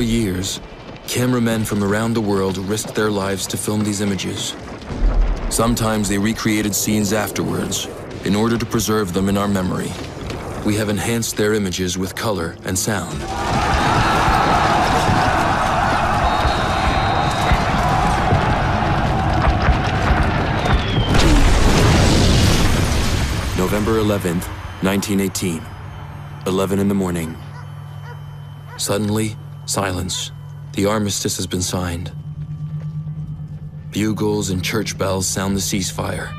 1918. For four years, cameramen from around the world risked their lives to film these images. Sometimes they recreated scenes afterwards in order to preserve them in our memory. We have enhanced their images with color and sound. November 11th, 1918. 11 in the morning. Suddenly, silence. The armistice has been signed. Bugles and church bells sound the ceasefire.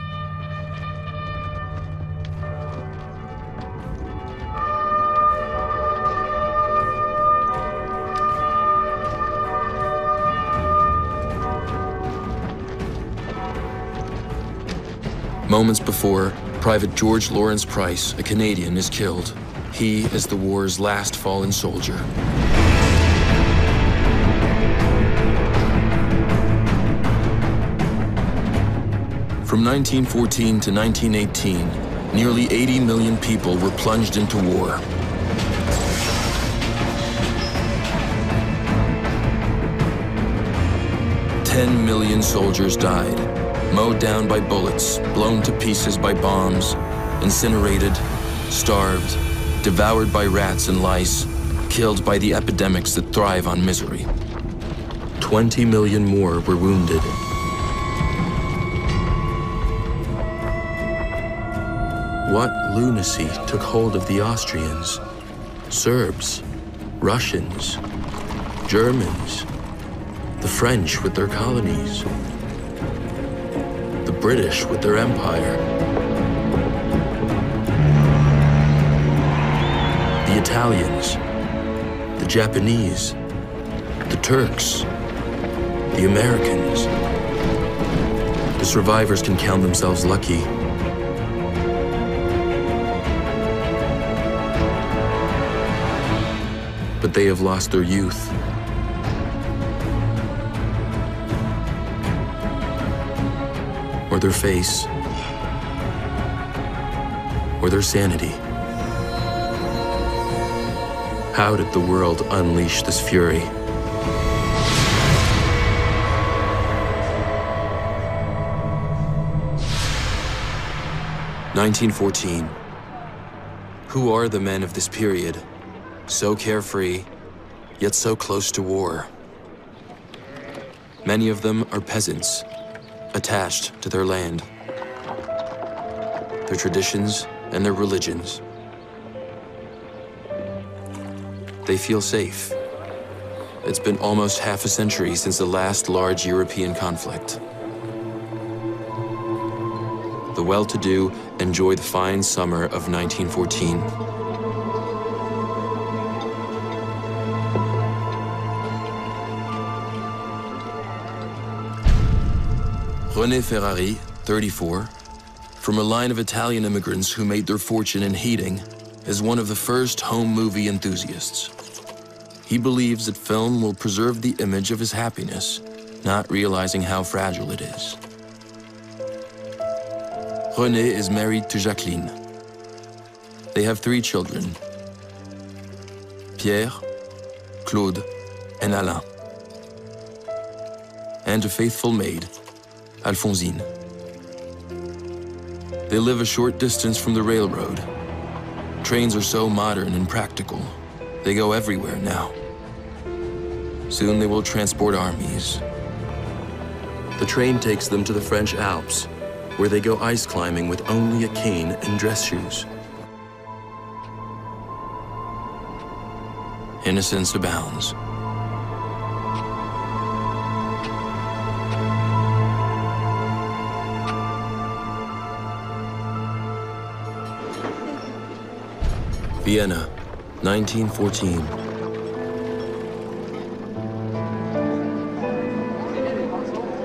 Moments before, Private George Lawrence Price, a Canadian, is killed. He is the war's last fallen soldier. From 1914 to 1918, nearly 80 million people were plunged into war. Ten million soldiers died, mowed down by bullets, blown to pieces by bombs, incinerated, starved, devoured by rats and lice, killed by the epidemics that thrive on misery. 20 million more were wounded. What lunacy took hold of the Austrians, Serbs, Russians, Germans, the French with their colonies, the British with their empire? the Italians, the Japanese, the Turks, the Americans. The survivors can count themselves lucky. But they have lost their youth. Or their face. Or their sanity. How did the world unleash this fury? Nineteen fourteen. Who are the men of this period? So carefree, yet so close to war. Many of them are peasants, attached to their land, their traditions, and their religions. They feel safe. It's been almost half a century since the last large European conflict. The well-to-do enjoy the fine summer of 1914. René Ferrari, 34, from a line of Italian immigrants who made their fortune in heating, is one of the first home movie enthusiasts. He believes that film will preserve the image of his happiness, not realizing how fragile it is. René is married to Jacqueline. They have three children, Pierre, Claude, and Alain. And a faithful maid, Alphonsine. They live a short distance from the railroad. Trains are so modern and practical. They go everywhere now. Soon they will transport armies. The train takes them to the French Alps, where they go ice climbing with only a cane and dress shoes. Innocence abounds. Vienna, 1914.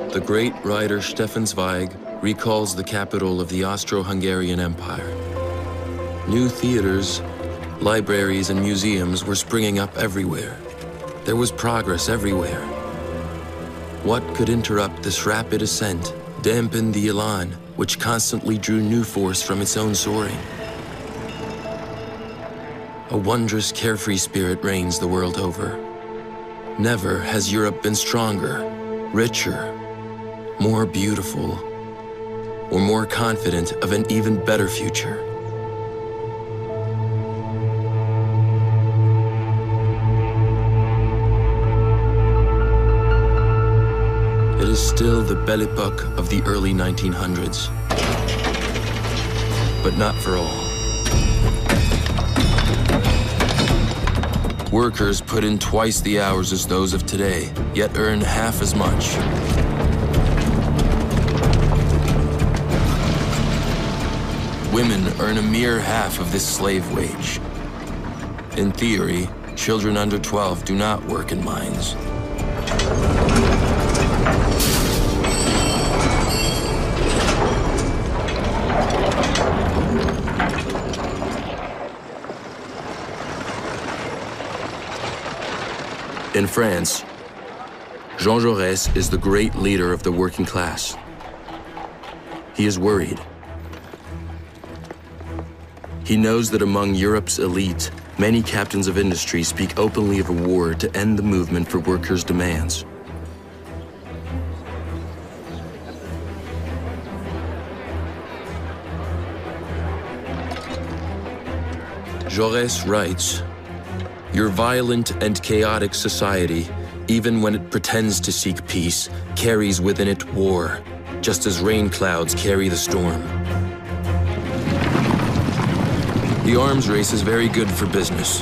The great writer Stefan Zweig recalls the capital of the Austro-Hungarian Empire. New theaters, libraries, and museums were springing up everywhere. There was progress everywhere. What could interrupt this rapid ascent, dampen the elan, which constantly drew new force from its own soaring? A wondrous carefree spirit reigns the world over. Never has Europe been stronger, richer, more beautiful, or more confident of an even better future. It is still the Belle Epoque of the early 1900s. But not for all. Workers put in twice the hours as those of today, yet earn half as much. Women earn a mere half of this slave wage. In theory, children under 12 do not work in mines. In France, Jean Jaurès is the great leader of the working class. He is worried. He knows that among Europe's elite, many captains of industry speak openly of a war to end the movement for workers' demands. Jaurès writes, Your violent and chaotic society, even when it pretends to seek peace, carries within it war, just as rain clouds carry the storm. The arms race is very good for business.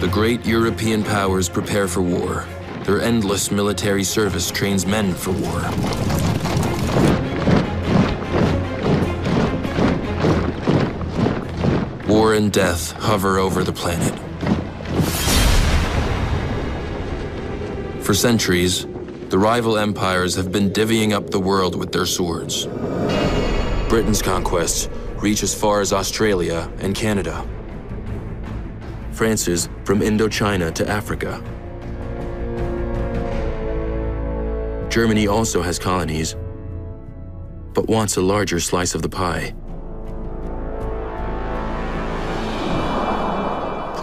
The great European powers prepare for war. Their endless military service trains men for war. And death hover over the planet. For centuries, the rival empires have been divvying up the world with their swords. Britain's conquests reach as far as Australia and Canada. France's from Indochina to Africa. Germany also has colonies, but wants a larger slice of the pie.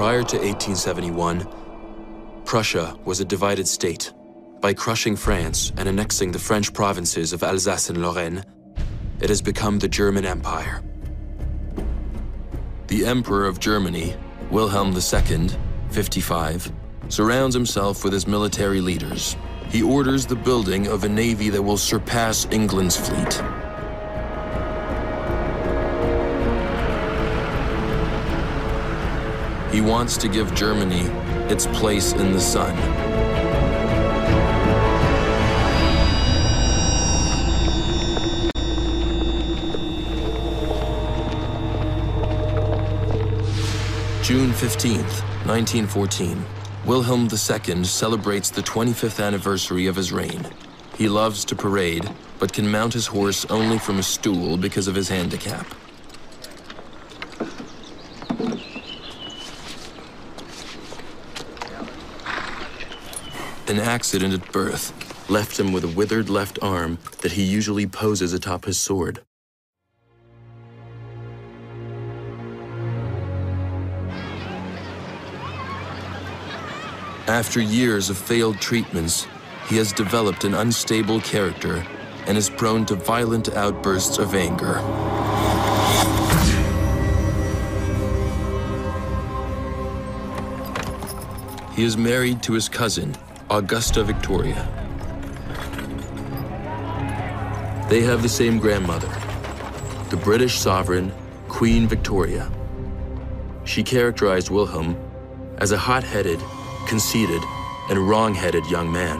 Prior to 1871, Prussia was a divided state. By crushing France and annexing the French provinces of Alsace and Lorraine, it has become the German Empire. The Emperor of Germany, Wilhelm II, 55, surrounds himself with his military leaders. He orders the building of a navy that will surpass England's fleet. He wants to give Germany its place in the sun. June 15th, 1914. Wilhelm II celebrates the 25th anniversary of his reign. He loves to parade, but can mount his horse only from a stool because of his handicap. An accident at birth left him with a withered left arm that he usually poses atop his sword. After years of failed treatments, he has developed an unstable character and is prone to violent outbursts of anger. He is married to his cousin, Augusta Victoria. They have the same grandmother, the British sovereign, Queen Victoria. She characterized Wilhelm as a hot-headed, conceited, and wrong-headed young man.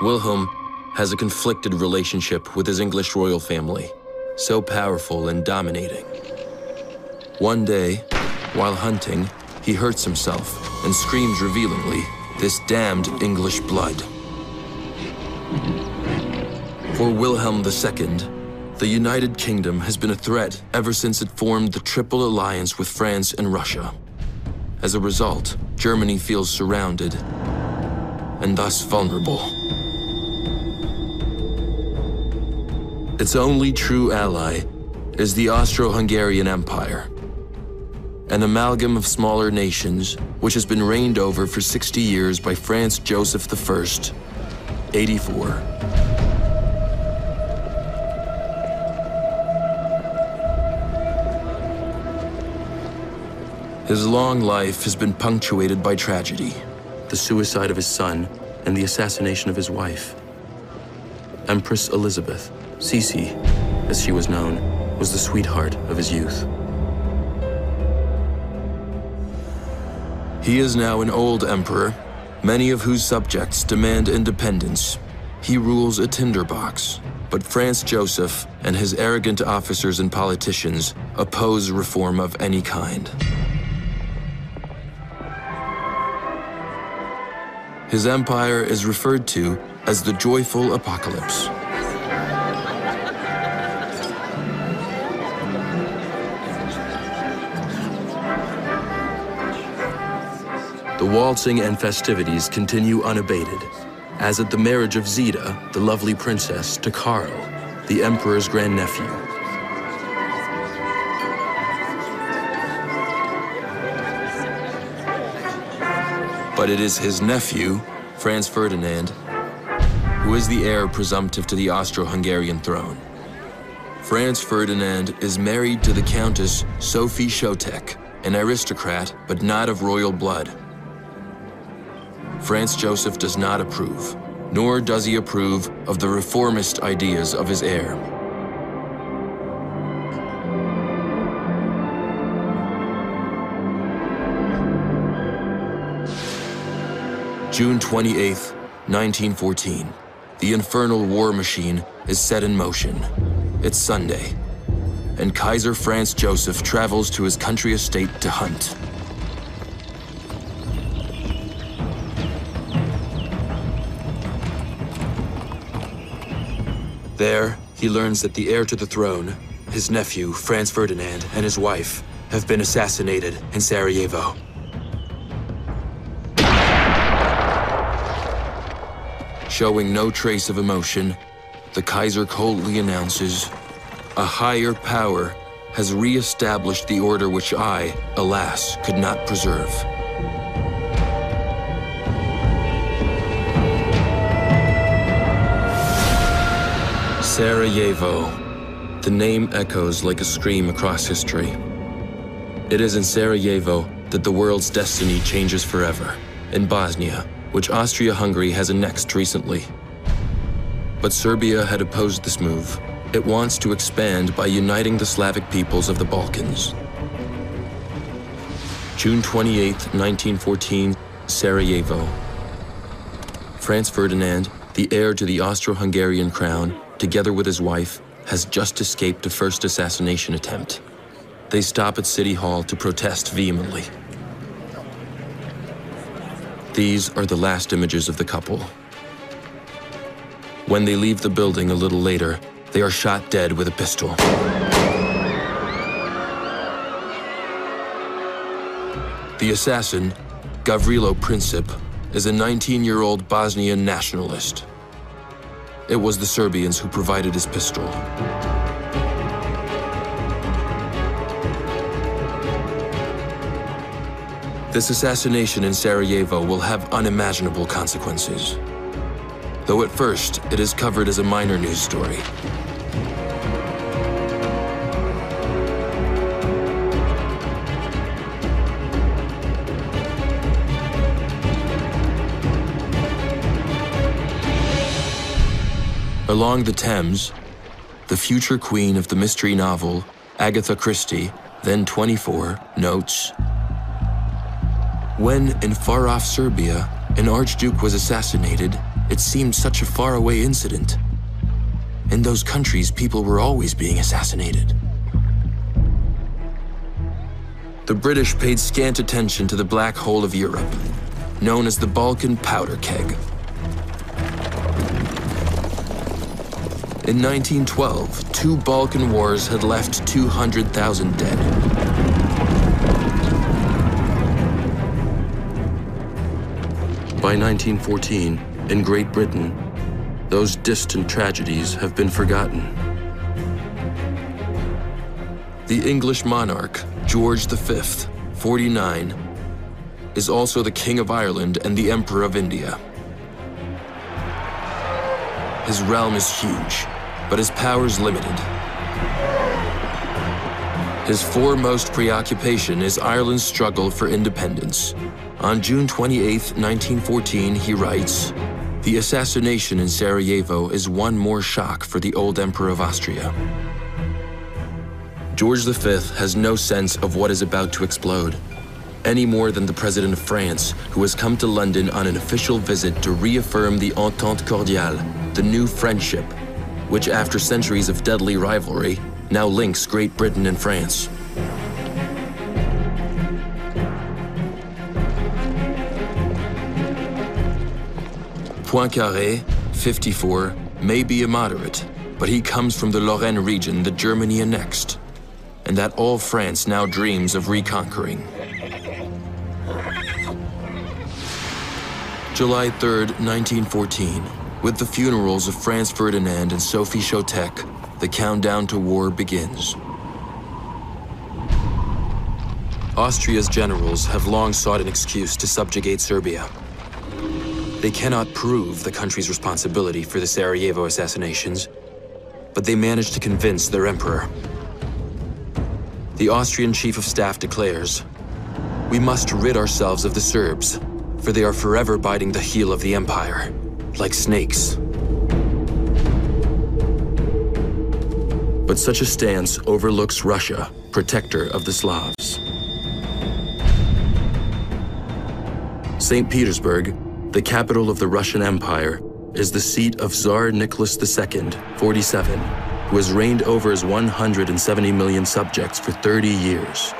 Wilhelm has a conflicted relationship with his English royal family, so powerful and dominating. One day, while hunting, he hurts himself and screams revealingly, this damned English blood. For Wilhelm II, the United Kingdom has been a threat ever since it formed the Triple Alliance with France and Russia. As a result, Germany feels surrounded and thus vulnerable. Its only true ally is the Austro-Hungarian Empire, an amalgam of smaller nations which has been reigned over for 60 years by Franz Joseph I, 84. His long life has been punctuated by tragedy, the suicide of his son and the assassination of his wife. Empress Elizabeth, Sisi, as she was known, was the sweetheart of his youth. He is now an old emperor, many of whose subjects demand independence. He rules a tinderbox, but Franz Joseph and his arrogant officers and politicians oppose reform of any kind. His empire is referred to as the Joyful Apocalypse. The waltzing and festivities continue unabated, as at the marriage of Zita, the lovely princess, to Karl, the emperor's grandnephew. But it is his nephew, Franz Ferdinand, who is the heir presumptive to the Austro-Hungarian throne. Franz Ferdinand is married to the Countess Sophie Chotek, an aristocrat but not of royal blood. Franz Joseph does not approve, nor does he approve of the reformist ideas of his heir. June 28, 1914. The infernal war machine is set in motion. It's Sunday, and Kaiser Franz Joseph travels to his country estate to hunt. There, he learns that the heir to the throne, his nephew, Franz Ferdinand, and his wife, have been assassinated in Sarajevo. Showing no trace of emotion, the Kaiser coldly announces, A higher power has re-established the order which I, alas, could not preserve. Sarajevo. The name echoes like a scream across history. It is in Sarajevo that the world's destiny changes forever. In Bosnia, which Austria-Hungary has annexed recently. But Serbia had opposed this move. It wants to expand by uniting the Slavic peoples of the Balkans. June 28, 1914, Sarajevo. Franz Ferdinand, the heir to the Austro-Hungarian crown, together with his wife, has just escaped a first assassination attempt. They stop at City Hall to protest vehemently. These are the last images of the couple. When they leave the building a little later, they are shot dead with a pistol. The assassin, Gavrilo Princip, is a 19-year-old Bosnian nationalist. It was the Serbians who provided his pistol. This assassination in Sarajevo will have unimaginable consequences. Though at first, it is covered as a minor news story. Along the Thames, the future queen of the mystery novel, Agatha Christie, then 24, notes When, in far off Serbia, an archduke was assassinated, it seemed such a faraway incident. In those countries, people were always being assassinated. The British paid scant attention to the black hole of Europe, known as the Balkan powder keg. In 1912, two Balkan wars had left 200,000 dead. By 1914, in Great Britain, those distant tragedies have been forgotten. The English monarch, George V, 49, is also the King of Ireland and the Emperor of India. His realm is huge, but his power is limited. His foremost preoccupation is Ireland's struggle for independence. On June 28, 1914, he writes, The assassination in Sarajevo is one more shock for the old Emperor of Austria. George V has no sense of what is about to explode, any more than the President of France, who has come to London on an official visit to reaffirm the Entente Cordiale, the new friendship, which after centuries of deadly rivalry, now links Great Britain and France. Poincaré, 54, may be a moderate, but he comes from the Lorraine region that Germany annexed and that all France now dreams of reconquering. July 3, 1914, with the funerals of Franz Ferdinand and Sophie Chotek, the countdown to war begins. Austria's generals have long sought an excuse to subjugate Serbia. They cannot prove the country's responsibility for the Sarajevo assassinations, but they managed to convince their emperor the Austrian Chief of Staff declares, We must rid ourselves of the Serbs, for they are forever biting the heel of the Empire, like snakes. But such a stance overlooks Russia, protector of the Slavs. St. Petersburg, the capital of the Russian Empire, is the seat of Tsar Nicholas II, 47, who has reigned over his 170 million subjects for 30 years.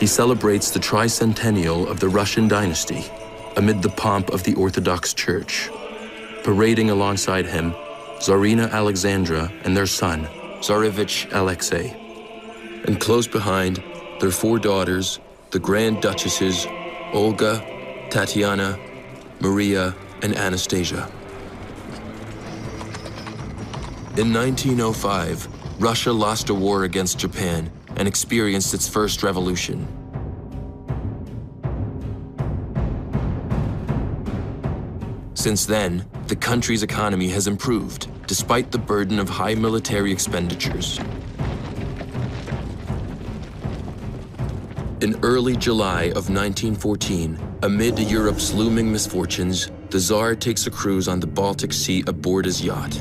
He celebrates the tricentennial of the Russian dynasty amid the pomp of the Orthodox Church. Parading alongside him, Tsarina Alexandra and their son, Tsarevich Alexei. And close behind, their four daughters, the Grand Duchesses Olga, Tatiana, Maria, and Anastasia. In 1905, Russia lost a war against Japan and experienced its first revolution. Since then, the country's economy has improved, despite the burden of high military expenditures. In early July of 1914, amid Europe's looming misfortunes, the Tsar takes a cruise on the Baltic Sea aboard his yacht.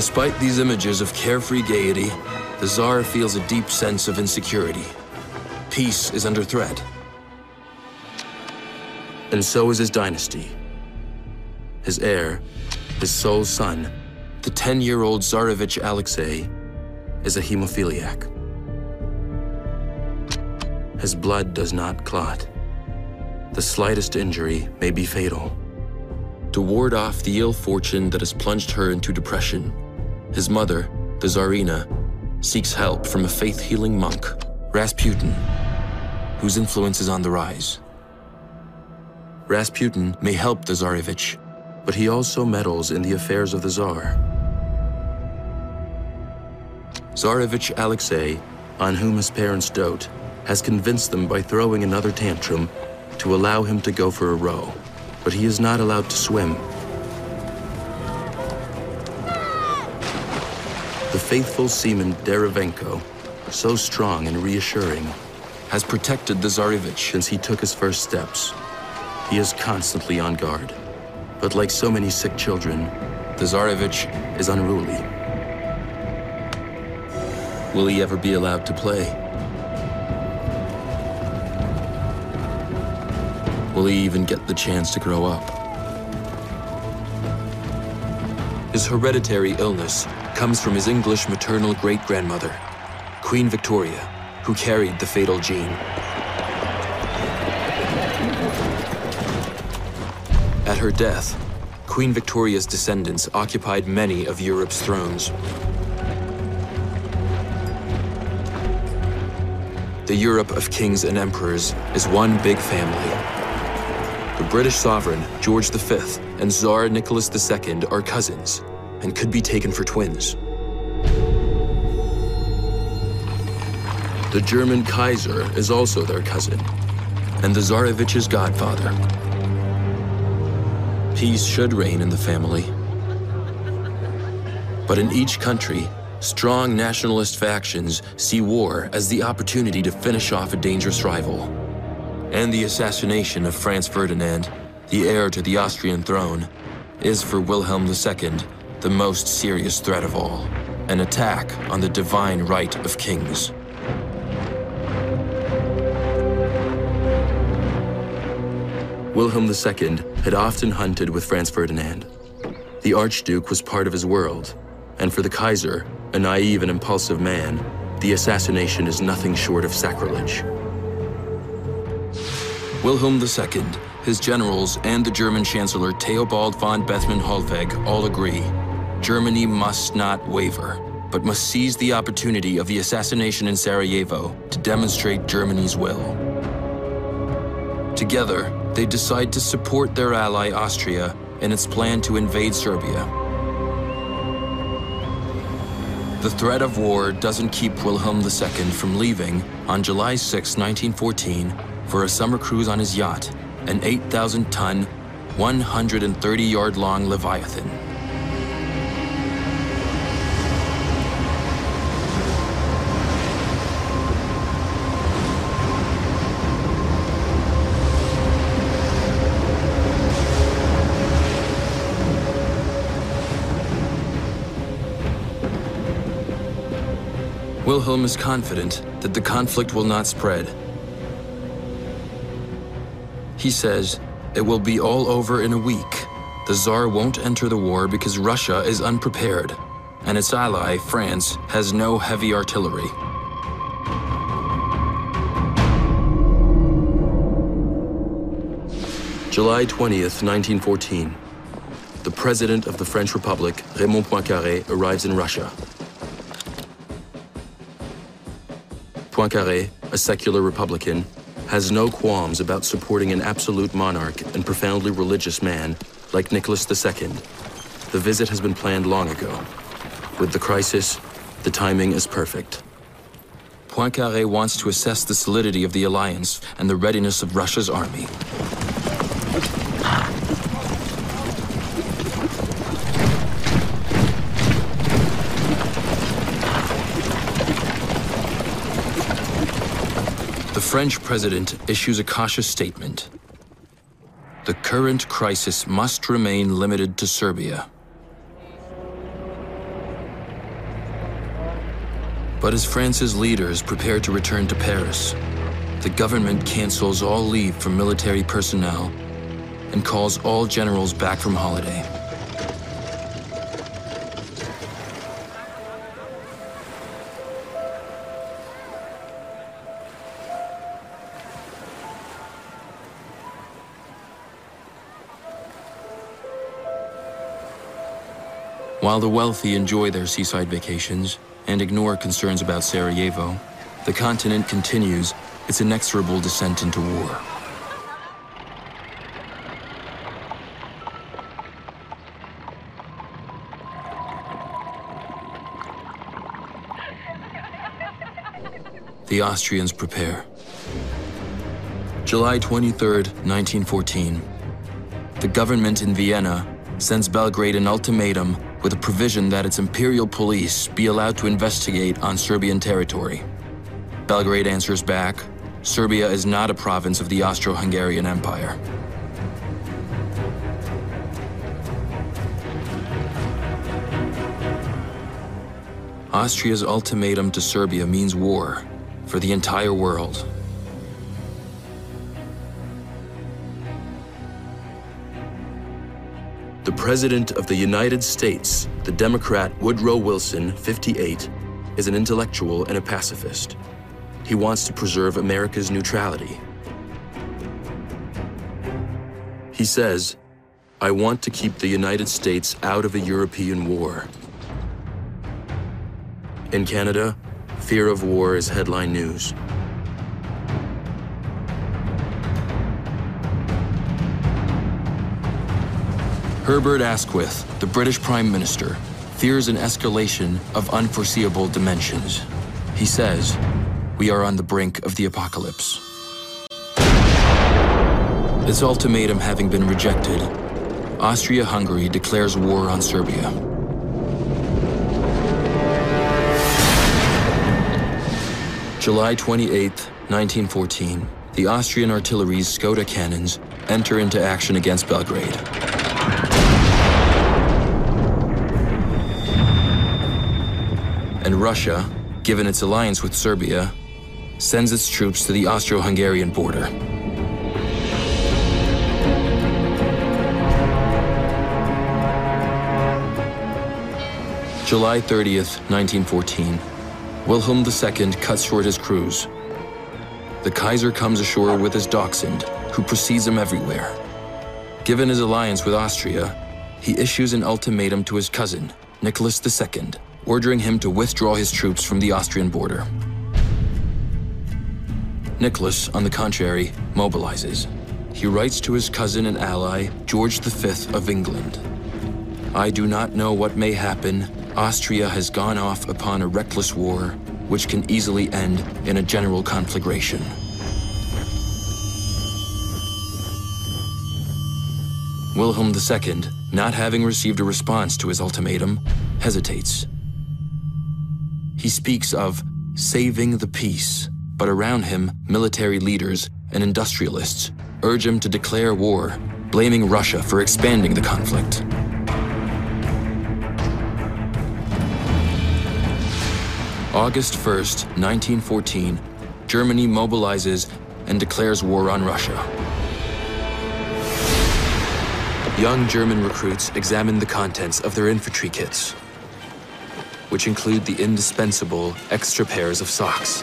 Despite these images of carefree gaiety, the Tsar feels a deep sense of insecurity. Peace is under threat. And so is his dynasty. His heir, his sole son, the 10-year-old Tsarevich Alexei, is a hemophiliac. His blood does not clot. The slightest injury may be fatal. To ward off the ill fortune that has plunged her into depression, his mother, the Tsarina, seeks help from a faith-healing monk, Rasputin, whose influence is on the rise. Rasputin may help the Tsarevich, but he also meddles in the affairs of the Tsar. Tsarevich Alexei, on whom his parents dote, has convinced them by throwing another tantrum to allow him to go for a row, but he is not allowed to swim faithful seaman Derevenko, so strong and reassuring, has protected the Tsarevich since he took his first steps. He is constantly on guard. But like so many sick children, the Tsarevich is unruly. Will he ever be allowed to play? Will he even get the chance to grow up? His hereditary illness comes from his English maternal great-grandmother, Queen Victoria, who carried the fatal gene. At her death, Queen Victoria's descendants occupied many of Europe's thrones. The Europe of kings and emperors is one big family. The British sovereign, George V, and Tsar Nicholas II are cousins and could be taken for twins. The German Kaiser is also their cousin, and the Tsarevich's godfather. Peace should reign in the family. But in each country, strong nationalist factions see war as the opportunity to finish off a dangerous rival. And the assassination of Franz Ferdinand, the heir to the Austrian throne, is for Wilhelm II the most serious threat of all, an attack on the divine right of kings. Wilhelm II had often hunted with Franz Ferdinand. The Archduke was part of his world, and for the Kaiser, a naive and impulsive man, the assassination is nothing short of sacrilege. Wilhelm II, his generals, and the German Chancellor Theobald von Bethmann-Hollweg all agree Germany must not waver, but must seize the opportunity of the assassination in Sarajevo to demonstrate Germany's will. Together, they decide to support their ally Austria in its plan to invade Serbia. The threat of war doesn't keep Wilhelm II from leaving on July 6, 1914, for a summer cruise on his yacht, an 8,000-ton, 130-yard-long Leviathan. Wilhelm is confident that the conflict will not spread. He says, it will be all over in a week. The Tsar won't enter the war because Russia is unprepared, and its ally, France, has no heavy artillery. July 20th, 1914. The President of the French Republic, Raymond Poincaré, arrives in Russia. Poincaré, a secular Republican, has no qualms about supporting an absolute monarch and profoundly religious man like Nicholas II. The visit has been planned long ago. With the crisis, the timing is perfect. Poincaré wants to assess the solidity of the alliance and the readiness of Russia's army. French president issues a cautious statement. The current crisis must remain limited to Serbia. But as France's leaders prepare to return to Paris, the government cancels all leave for military personnel and calls all generals back from holiday. While the wealthy enjoy their seaside vacations and ignore concerns about Sarajevo, the continent continues its inexorable descent into war. The Austrians prepare. July 23, 1914. The government in Vienna sends Belgrade an ultimatum with a provision that its imperial police be allowed to investigate on Serbian territory. Belgrade answers back, Serbia is not a province of the Austro-Hungarian Empire. Austria's ultimatum to Serbia means war for the entire world. President of the United States, the Democrat Woodrow Wilson, 58, is an intellectual and a pacifist. He wants to preserve America's neutrality. He says, I want to keep the United States out of a European war. In Canada, fear of war is headline news. Herbert Asquith, the British Prime Minister, fears an escalation of unforeseeable dimensions. He says, we are on the brink of the apocalypse. This ultimatum having been rejected, Austria-Hungary declares war on Serbia. July 28, 1914, the Austrian artillery's Skoda cannons enter into action against Belgrade. And Russia, given its alliance with Serbia, sends its troops to the Austro-Hungarian border. July 30th, 1914, Wilhelm II cuts short his cruise. The Kaiser comes ashore with his dachshund, who precedes him everywhere. Given his alliance with Austria, he issues an ultimatum to his cousin, Nicholas II, ordering him to withdraw his troops from the Austrian border. Nicholas, on the contrary, mobilizes. He writes to his cousin and ally, George V of England. I do not know what may happen. Austria has gone off upon a reckless war, which can easily end in a general conflagration. Wilhelm II, not having received a response to his ultimatum, hesitates. He speaks of saving the peace but around him, military leaders and industrialists urge him to declare war, blaming Russia for expanding the conflict. August 1st, 1914, Germany mobilizes and declares war on Russia. Young German recruits examine the contents of their infantry kits, which include the indispensable extra pairs of socks.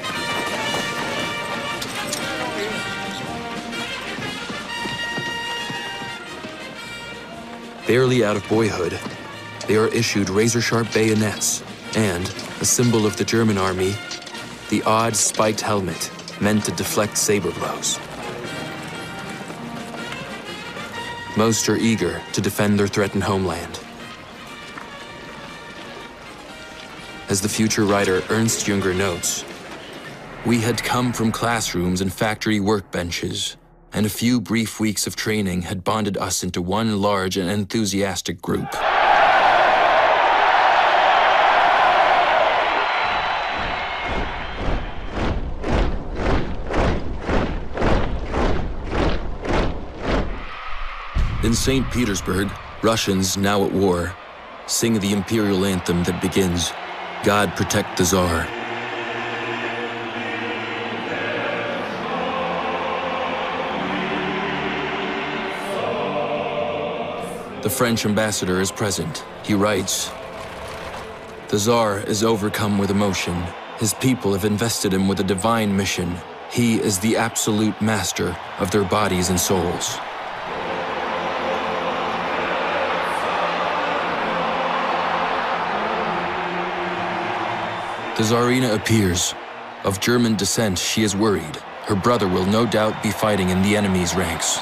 Barely out of boyhood, they are issued razor-sharp bayonets and, a symbol of the German army, the odd spiked helmet meant to deflect saber blows. Most are eager to defend their threatened homeland. As the future writer Ernst Junger notes, we had come from classrooms and factory workbenches and a few brief weeks of training had bonded us into one large and enthusiastic group. In St. Petersburg, Russians, now at war, sing the imperial anthem that begins, God protect the Tsar. The French ambassador is present. He writes, The Tsar is overcome with emotion. His people have invested him with a divine mission. He is the absolute master of their bodies and souls. The Tsarina appears. Of German descent, she is worried. Her brother will no doubt be fighting in the enemy's ranks.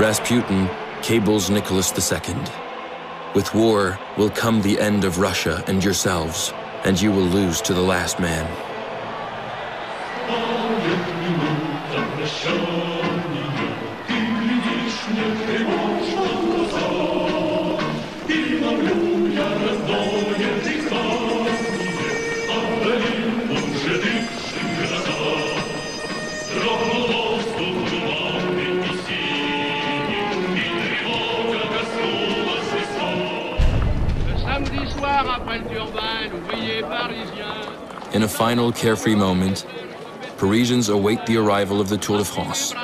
Rasputin cables Nicholas II. With war will come the end of Russia and yourselves, and you will lose to the last man. A final carefree moment, Parisians await the arrival of the Tour de France.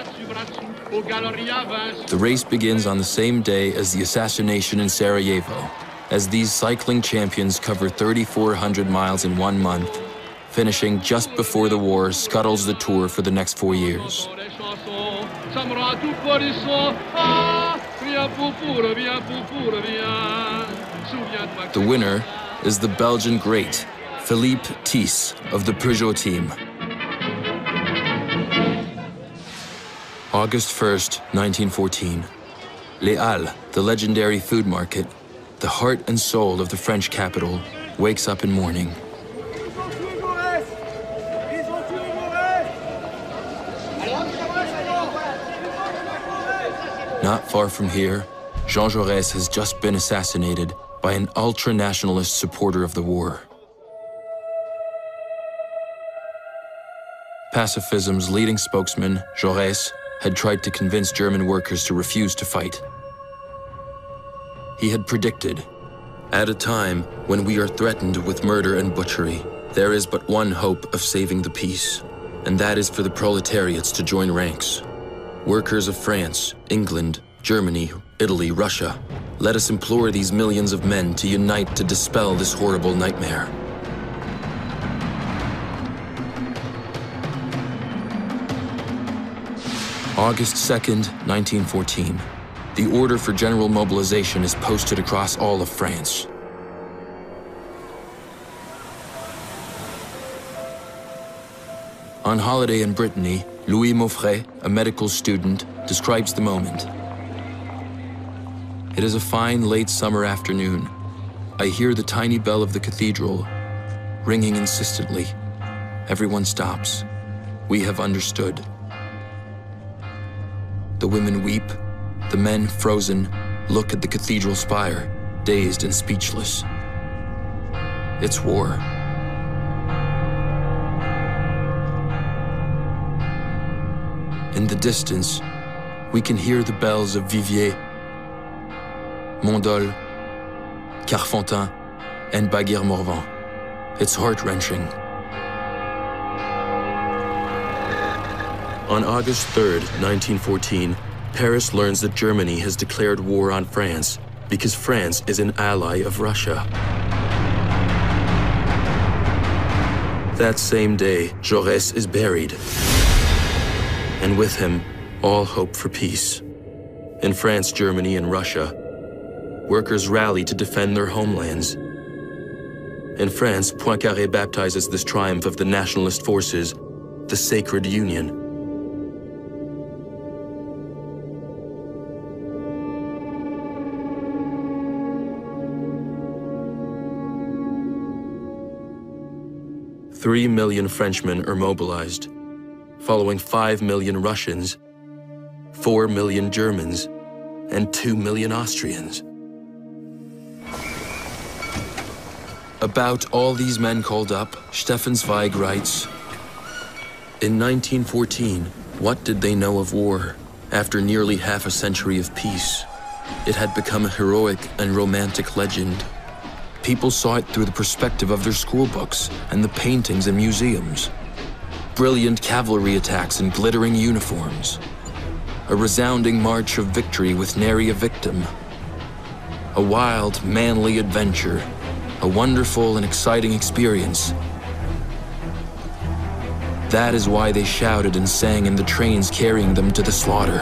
The race begins on the same day as the assassination in Sarajevo. As these cycling champions cover 3,400 miles in one month, finishing just before the war scuttles the tour for the next four years. The winner is the Belgian great, Philippe Thys of the Peugeot team. August 1st, 1914. Les Halles, the legendary food market, the heart and soul of the French capital, wakes up in mourning. Not far from here, Jean Jaurès has just been assassinated by an ultra-nationalist supporter of the war. Pacifism's leading spokesman, Jaurès, had tried to convince German workers to refuse to fight. He had predicted, at a time when we are threatened with murder and butchery, there is but one hope of saving the peace, and that is for the proletariats to join ranks. Workers of France, England, Germany, Italy, Russia, let us implore these millions of men to unite to dispel this horrible nightmare. August 2nd, 1914. The order for general mobilization is posted across all of France. On holiday in Brittany, Louis Maufrais, a medical student, describes the moment. It is a fine late summer afternoon. I hear the tiny bell of the cathedral ringing insistently. Everyone stops. We have understood. The women weep, the men, frozen, look at the cathedral spire, dazed and speechless. It's war. In the distance, we can hear the bells of Viviers Mondol, Carfantain, and Baguer-Morvan. It's heart-wrenching. On August 3, 1914, Paris learns that Germany has declared war on France because France is an ally of Russia. That same day, Jaurès is buried. And with him, all hope for peace. In France, Germany, and Russia, workers rally to defend their homelands. In France, Poincaré baptizes this triumph of the nationalist forces the Sacred Union. Three million Frenchmen are mobilized, following five million Russians, four million Germans, and two million Austrians. About all these men called up, Stefan Zweig writes, In 1914, what did they know of war after nearly half a century of peace? It had become a heroic and romantic legend. People saw it through the perspective of their school books and the paintings in museums. Brilliant cavalry attacks in glittering uniforms. A resounding march of victory with nary a victim. A wild, manly adventure. A wonderful and exciting experience. That is why they shouted and sang in the trains carrying them to the slaughter.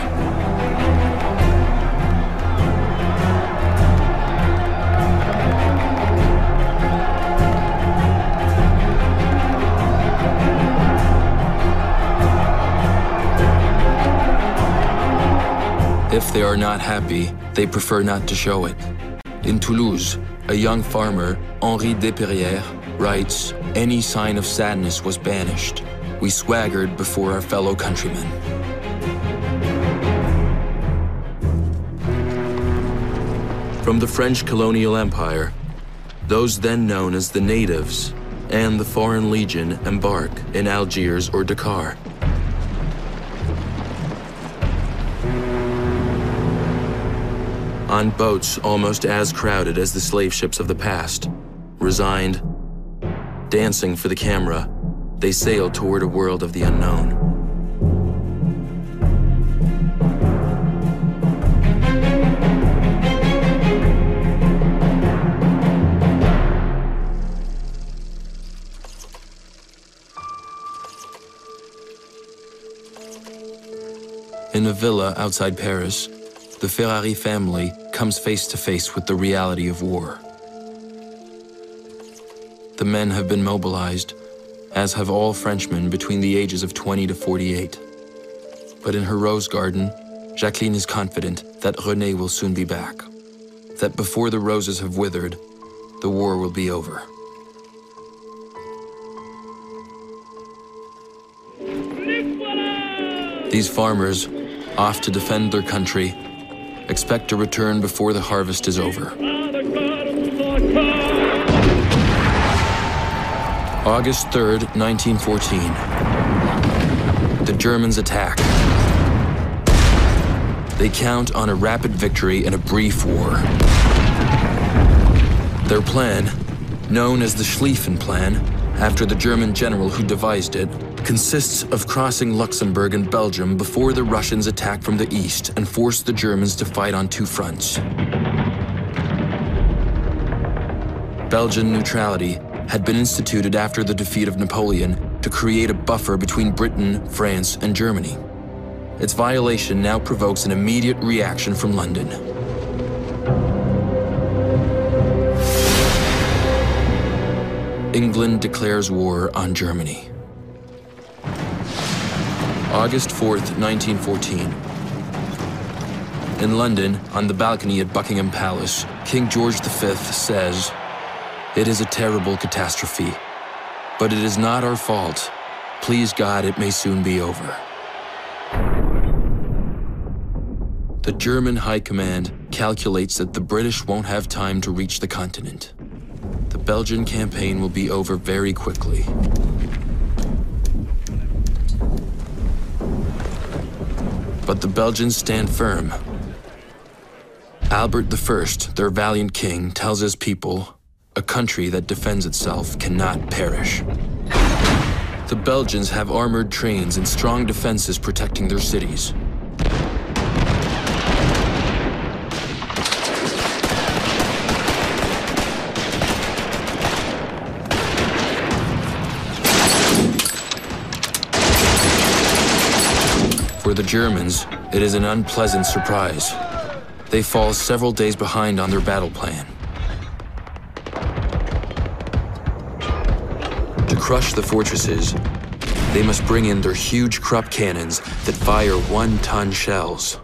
If they are not happy, they prefer not to show it. In Toulouse, a young farmer, Henri Despeyrières, writes, Any sign of sadness was banished. We swaggered before our fellow countrymen. From the French colonial empire, those then known as the natives and the Foreign Legion embark in Algiers or Dakar. on boats almost as crowded as the slave ships of the past. Resigned, dancing for the camera, they sailed toward a world of the unknown. In a villa outside Paris, the Ferrari family comes face to face with the reality of war. The men have been mobilized, as have all Frenchmen between the ages of 20 to 48. But in her rose garden, Jacqueline is confident that René will soon be back, that before the roses have withered, the war will be over. These farmers, off to defend their country, expect to return before the harvest is over. August 3rd, 1914. The Germans attack. They count on a rapid victory in a brief war. Their plan, known as the Schlieffen Plan, after the German general who devised it, consists of crossing Luxembourg and Belgium before the Russians attack from the east and force the Germans to fight on two fronts. Belgian neutrality had been instituted after the defeat of Napoleon to create a buffer between Britain, France, and Germany. Its violation now provokes an immediate reaction from London. England declares war on Germany. August 4th, 1914. In London, on the balcony at Buckingham Palace, King George V says, it is a terrible catastrophe, but it is not our fault. Please God, it may soon be over. The German High Command calculates that the British won't have time to reach the continent. Belgian campaign will be over very quickly. But the Belgians stand firm. Albert I, their valiant king, tells his people a country that defends itself cannot perish. The Belgians have armored trains and strong defenses protecting their cities. For the Germans, it is an unpleasant surprise. They fall several days behind on their battle plan. To crush the fortresses, they must bring in their huge Krupp cannons that fire one-ton shells.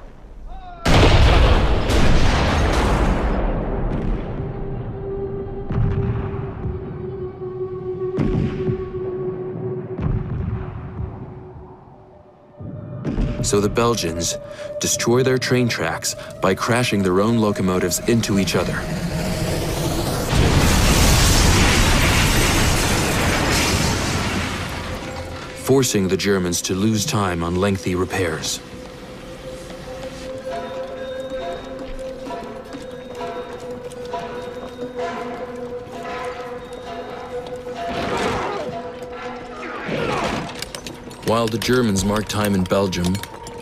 So the Belgians destroy their train tracks by crashing their own locomotives into each other. forcing the Germans to lose time on lengthy repairs. While the Germans mark time in Belgium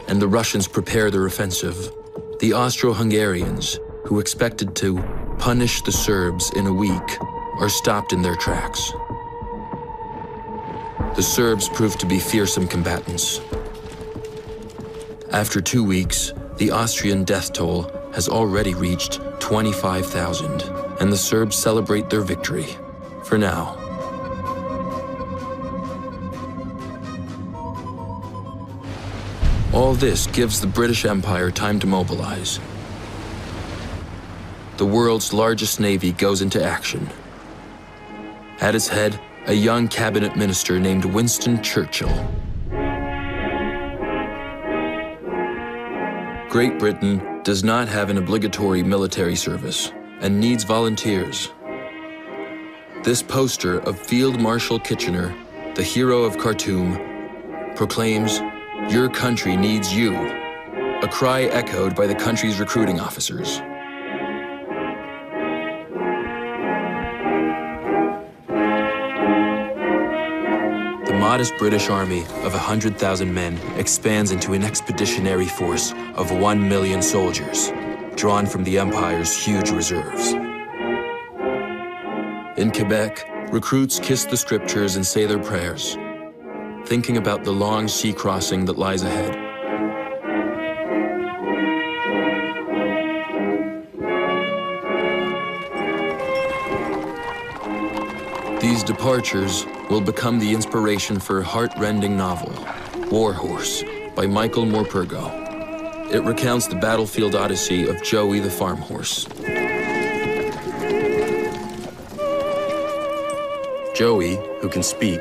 and the Russians prepare their offensive, the Austro-Hungarians, who expected to punish the Serbs in a week, are stopped in their tracks. The Serbs prove to be fearsome combatants. After two weeks, the Austrian death toll has already reached 25,000, and the Serbs celebrate their victory, for now. All this gives the British Empire time to mobilize. The world's largest navy goes into action. At its head, a young cabinet minister named Winston Churchill. Great Britain does not have an obligatory military service and needs volunteers. This poster of Field Marshal Kitchener, the hero of Khartoum, proclaims, Your country needs you, a cry echoed by the country's recruiting officers. The modest British army of 100,000 men expands into an expeditionary force of 1 million soldiers, drawn from the Empire's huge reserves. In Quebec, recruits kiss the scriptures and say their prayers, thinking about the long sea crossing that lies ahead. These departures will become the inspiration for a heart-rending novel, Warhorse, by Michael Morpurgo. It recounts the battlefield odyssey of Joey the farm horse. Joey, who can speak,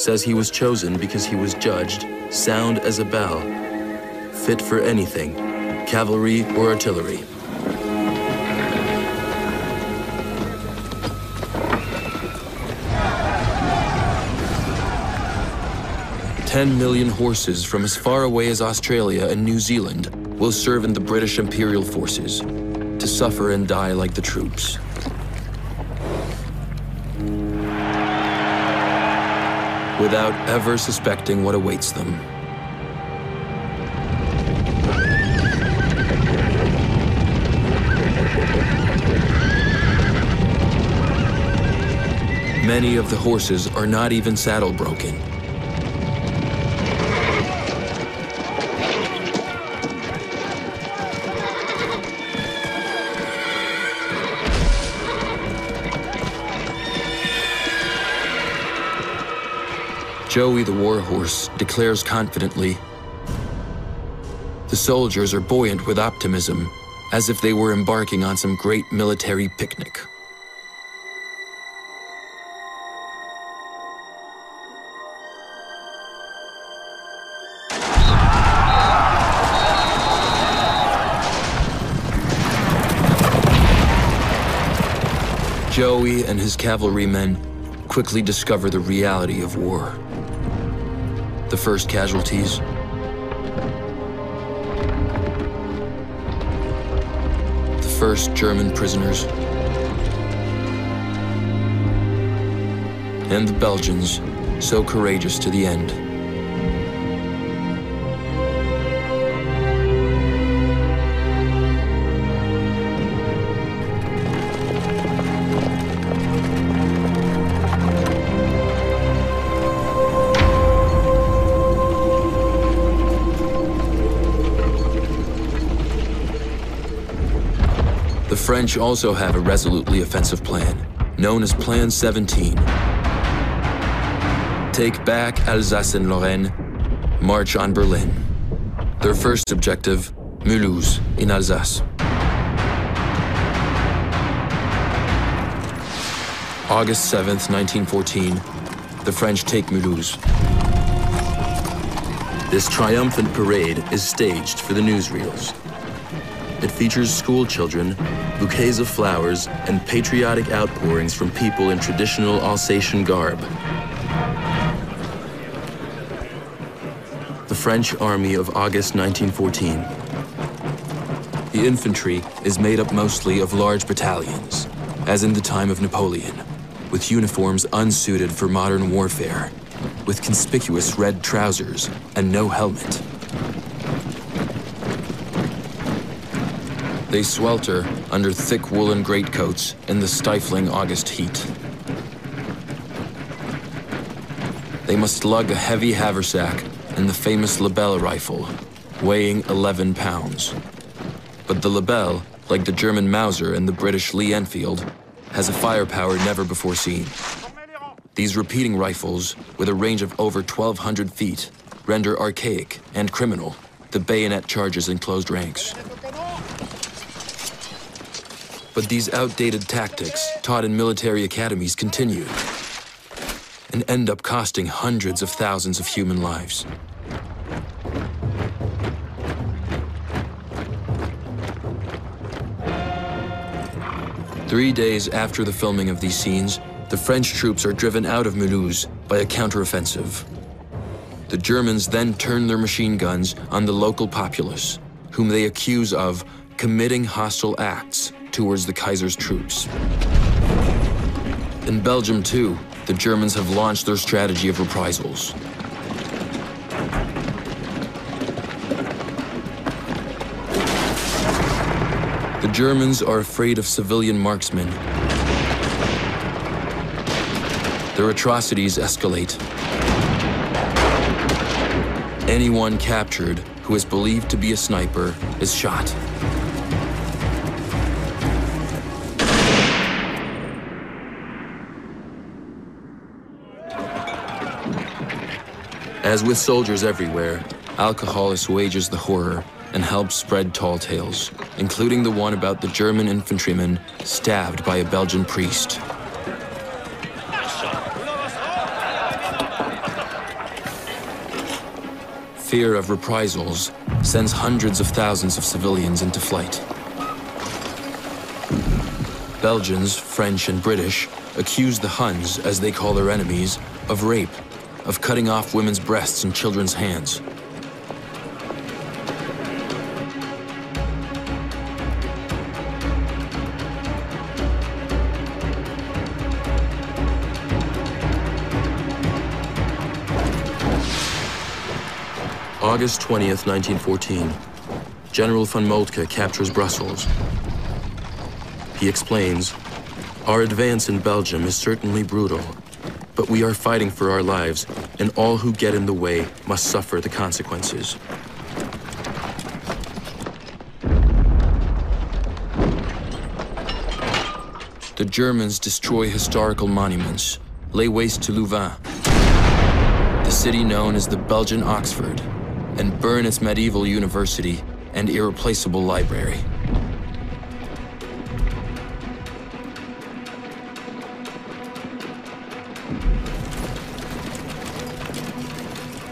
says he was chosen because he was judged sound as a bell, fit for anything, cavalry or artillery. Ten million horses from as far away as Australia and New Zealand will serve in the British Imperial Forces, to suffer and die like the troops. Without ever suspecting what awaits them. Many of the horses are not even saddle broken. Joey the warhorse declares confidently The soldiers are buoyant with optimism, as if they were embarking on some great military picnic. Joey and his cavalrymen quickly discover the reality of war the first casualties. The first German prisoners. And the Belgians, so courageous to the end. French also have a resolutely offensive plan, known as Plan 17. Take back Alsace and Lorraine, march on Berlin. Their first objective, Mulhouse, in Alsace. August 7th, 1914, the French take Mulhouse. This triumphant parade is staged for the newsreels. It features school children, bouquets of flowers, and patriotic outpourings from people in traditional Alsatian garb. The French Army of August 1914. The infantry is made up mostly of large battalions, as in the time of Napoleon, with uniforms unsuited for modern warfare, with conspicuous red trousers and no helmet. They swelter under thick woolen greatcoats in the stifling August heat. They must lug a heavy haversack and the famous Lebel rifle, weighing 11 pounds. But the Lebel, like the German Mauser and the British Lee Enfield, has a firepower never before seen. These repeating rifles, with a range of over 1,200 feet, render archaic and criminal the bayonet charges in closed ranks. But these outdated tactics, taught in military academies, continue and end up costing hundreds of thousands of human lives. Three days after the filming of these scenes, the French troops are driven out of Mulhouse by a counteroffensive. The Germans then turn their machine guns on the local populace, whom they accuse of committing hostile acts towards the Kaiser's troops. In Belgium, too, the Germans have launched their strategy of reprisals. The Germans are afraid of civilian marksmen. Their atrocities escalate. Anyone captured who is believed to be a sniper is shot. As with soldiers everywhere, alcohol assuages the horror and helps spread tall tales, including the one about the German infantryman stabbed by a Belgian priest. Fear of reprisals sends hundreds of thousands of civilians into flight. Belgians, French, and British accuse the Huns, as they call their enemies, of rape, of cutting off women's breasts and children's hands. August 20th, 1914. General von Moltke captures Brussels. He explains, Our advance in Belgium is certainly brutal, but we are fighting for our lives, and all who get in the way must suffer the consequences. The Germans destroy historical monuments, lay waste to Louvain, the city known as the Belgian Oxford, and burn its medieval university and irreplaceable library.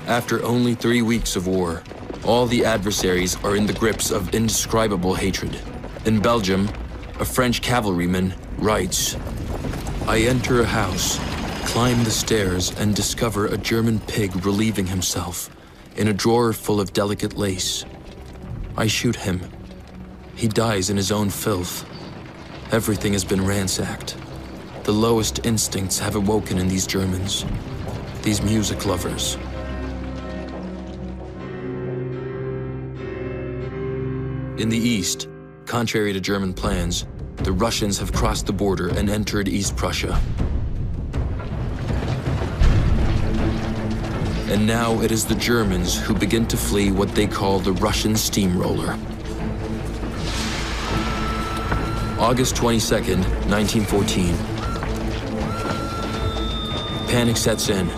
After only three weeks of war, all the adversaries are in the grips of indescribable hatred. In Belgium, a French cavalryman writes, I enter a house, climb the stairs, and discover a German pig relieving himself in a drawer full of delicate lace. I shoot him. He dies in his own filth. Everything has been ransacked. The lowest instincts have awoken in these Germans, these music lovers. In the east, contrary to German plans, the Russians have crossed the border and entered East Prussia. And now it is the Germans who begin to flee what they call the Russian steamroller. August 22nd, 1914. Panic sets in.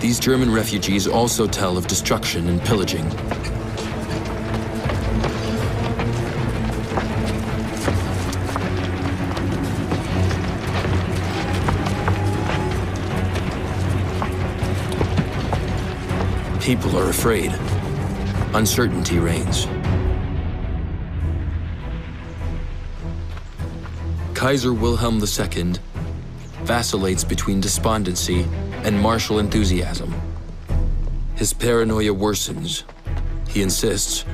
These German refugees also tell of destruction and pillaging. People are afraid. Uncertainty reigns. Kaiser Wilhelm II vacillates between despondency and martial enthusiasm. His paranoia worsens. He insists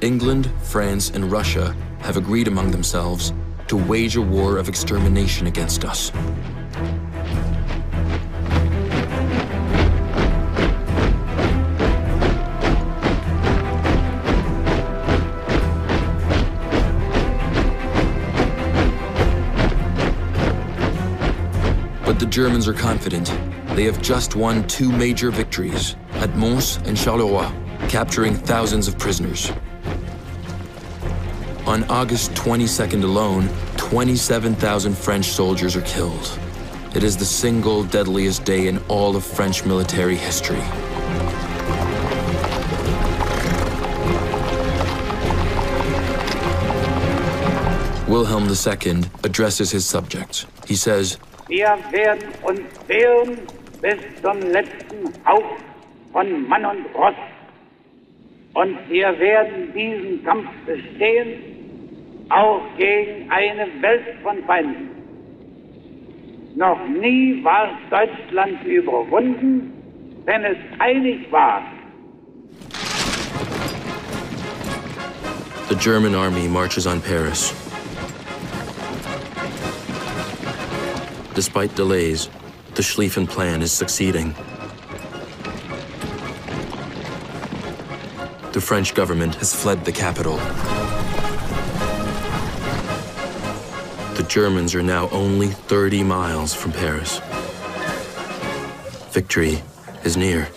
England, France, and Russia have agreed among themselves to wage a war of extermination against us. But the Germans are confident. They have just won two major victories at Mons and Charleroi, capturing thousands of prisoners. On August 22nd alone, 27,000 French soldiers are killed. It is the single deadliest day in all of French military history. Wilhelm II addresses his subjects. He says, Wir werden uns wehren bis zum letzten Hauch von Mann und Ross. Und wir werden diesen Kampf bestehen, auch gegen eine Welt von Feinden. Noch nie war Deutschland überwunden, wenn es einig war. The German army marches on Paris. Despite delays, the Schlieffen Plan is succeeding. The French government has fled the capital. The Germans are now only 30 miles from Paris. Victory is near.